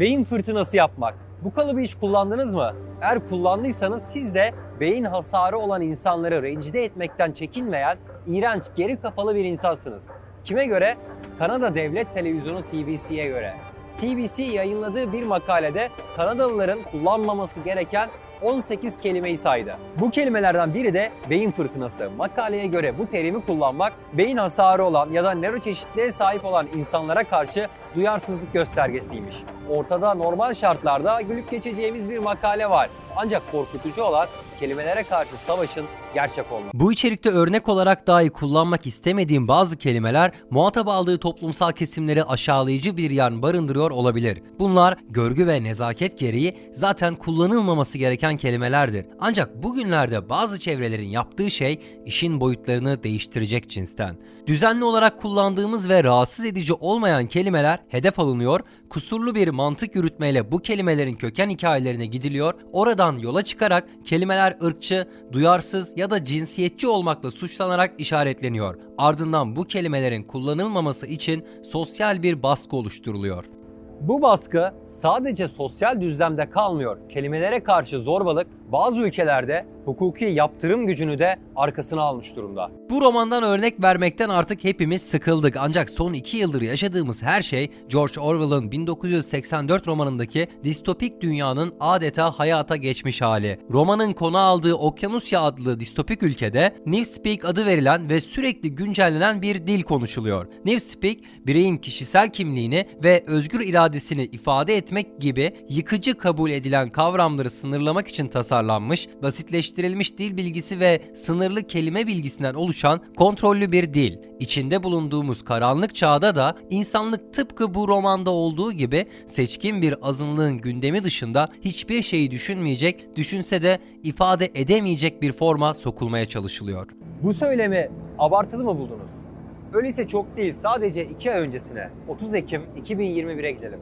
Beyin fırtınası yapmak. Bu kalıbı hiç kullandınız mı? Eğer kullandıysanız siz de beyin hasarı olan insanları rencide etmekten çekinmeyen iğrenç, geri kafalı bir insansınız. Kime göre? Kanada Devlet Televizyonu CBC'ye göre. CBC yayınladığı bir makalede Kanadalıların kullanmaması gereken 18 kelimeyi saydı. Bu kelimelerden biri de beyin fırtınası. Makaleye göre bu terimi kullanmak beyin hasarı olan ya da nöroçeşitliğe sahip olan insanlara karşı duyarsızlık göstergesiymiş. Ortada normal şartlarda gülüp geçeceğimiz bir makale var. Ancak korkutucu olan kelimelere karşı savaşın gerçek olması. Bu içerikte örnek olarak dahi kullanmak istemediğim bazı kelimeler muhatap aldığı toplumsal kesimleri aşağılayıcı bir yan barındırıyor olabilir. Bunlar görgü ve nezaket gereği zaten kullanılmaması gereken kelimelerdir. Ancak bugünlerde bazı çevrelerin yaptığı şey işin boyutlarını değiştirecek cinsten. Düzenli olarak kullandığımız ve rahatsız edici olmayan kelimeler hedef alınıyor, kusurlu bir mantık yürütmeyle bu kelimelerin köken hikayelerine gidiliyor, oradan yola çıkarak kelimeler ırkçı, duyarsız ya da cinsiyetçi olmakla suçlanarak işaretleniyor. Ardından bu kelimelerin kullanılmaması için sosyal bir baskı oluşturuluyor. Bu baskı sadece sosyal düzlemde kalmıyor. Kelimelere karşı zorbalık bazı ülkelerde hukuki yaptırım gücünü de arkasına almış durumda. Bu romandan örnek vermekten artık hepimiz sıkıldık ancak son iki yıldır yaşadığımız her şey George Orwell'ın 1984 romanındaki distopik dünyanın adeta hayata geçmiş hali. Romanın konu aldığı Okyanusya adlı distopik ülkede Newspeak adı verilen ve sürekli güncellenen bir dil konuşuluyor. Newspeak, bireyin kişisel kimliğini ve özgür iradesini ifade etmek gibi yıkıcı kabul edilen kavramları sınırlamak için tasarlanmış, basitleştirilmiş dil bilgisi ve sınırlı kelime bilgisinden oluşan kontrollü bir dil. İçinde bulunduğumuz karanlık çağda da insanlık tıpkı bu romanda olduğu gibi seçkin bir azınlığın gündemi dışında hiçbir şeyi düşünmeyecek, düşünse de ifade edemeyecek bir forma sokulmaya çalışılıyor. Bu söylemi abartılı mı buldunuz? Öyleyse çok değil sadece 2 ay öncesine 30 Ekim 2021'e gidelim.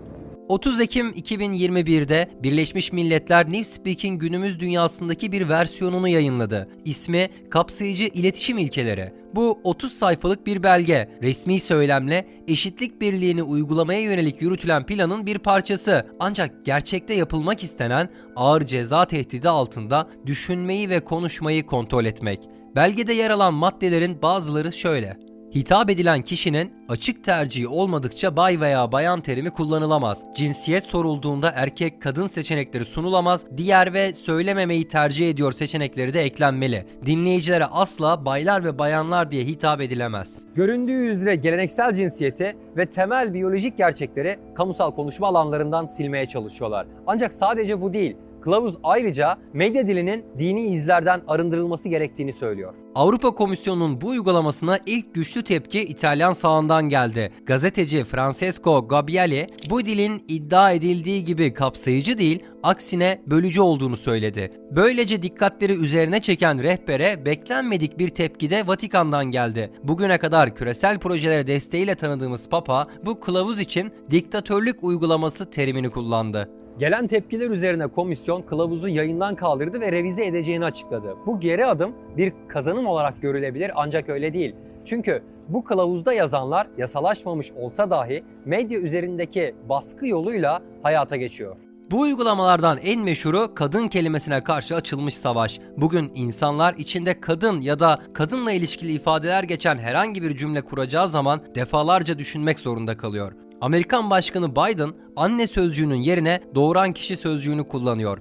30 Ekim 2021'de Birleşmiş Milletler Newspeak'in günümüz dünyasındaki bir versiyonunu yayınladı. İsmi Kapsayıcı İletişim İlkeleri. Bu 30 sayfalık bir belge, resmi söylemle eşitlik birliğini uygulamaya yönelik yürütülen planın bir parçası. Ancak gerçekte yapılmak istenen ağır ceza tehdidi altında düşünmeyi ve konuşmayı kontrol etmek. Belgede yer alan maddelerin bazıları şöyle. Hitap edilen kişinin açık tercihi olmadıkça bay veya bayan terimi kullanılamaz. Cinsiyet sorulduğunda erkek kadın seçenekleri sunulamaz. Diğer ve söylememeyi tercih ediyor seçenekleri de eklenmeli. Dinleyicilere asla baylar ve bayanlar diye hitap edilemez. Göründüğü üzere geleneksel cinsiyeti ve temel biyolojik gerçekleri kamusal konuşma alanlarından silmeye çalışıyorlar. Ancak sadece bu değil. Kılavuz ayrıca medya dilinin dini izlerden arındırılması gerektiğini söylüyor. Avrupa Komisyonu'nun bu uygulamasına ilk güçlü tepki İtalyan sağından geldi. Gazeteci Francesco Gabbiali bu dilin iddia edildiği gibi kapsayıcı değil, aksine bölücü olduğunu söyledi. Böylece dikkatleri üzerine çeken rehbere beklenmedik bir tepki de Vatikan'dan geldi. Bugüne kadar küresel projelere desteğiyle tanıdığımız Papa bu kılavuz için diktatörlük uygulaması terimini kullandı. Gelen tepkiler üzerine komisyon kılavuzu yayından kaldırdı ve revize edeceğini açıkladı. Bu geri adım bir kazanım olarak görülebilir ancak öyle değil. Çünkü bu kılavuzda yazanlar yasalaşmamış olsa dahi medya üzerindeki baskı yoluyla hayata geçiyor. Bu uygulamalardan en meşhuru kadın kelimesine karşı açılmış savaş. Bugün insanlar içinde kadın ya da kadınla ilişkili ifadeler geçen herhangi bir cümle kuracağı zaman defalarca düşünmek zorunda kalıyor. Amerikan Başkanı Biden anne sözcüğünün yerine doğuran kişi sözcüğünü kullanıyor.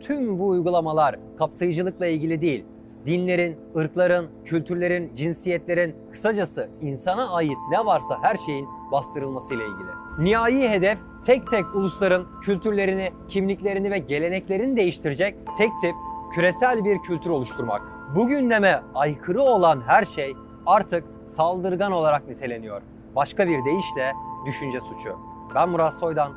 Tüm bu uygulamalar kapsayıcılıkla ilgili değil. Dinlerin, ırkların, kültürlerin, cinsiyetlerin, kısacası insana ait ne varsa her şeyin bastırılmasıyla ilgili. Nihai hedef tek tek ulusların kültürlerini, kimliklerini ve geleneklerini değiştirecek tek tip küresel bir kültür oluşturmak. Bu aykırı olan her şey artık saldırgan olarak niteleniyor. Başka bir deyişle düşünce suçu. Ben Murat Soydan,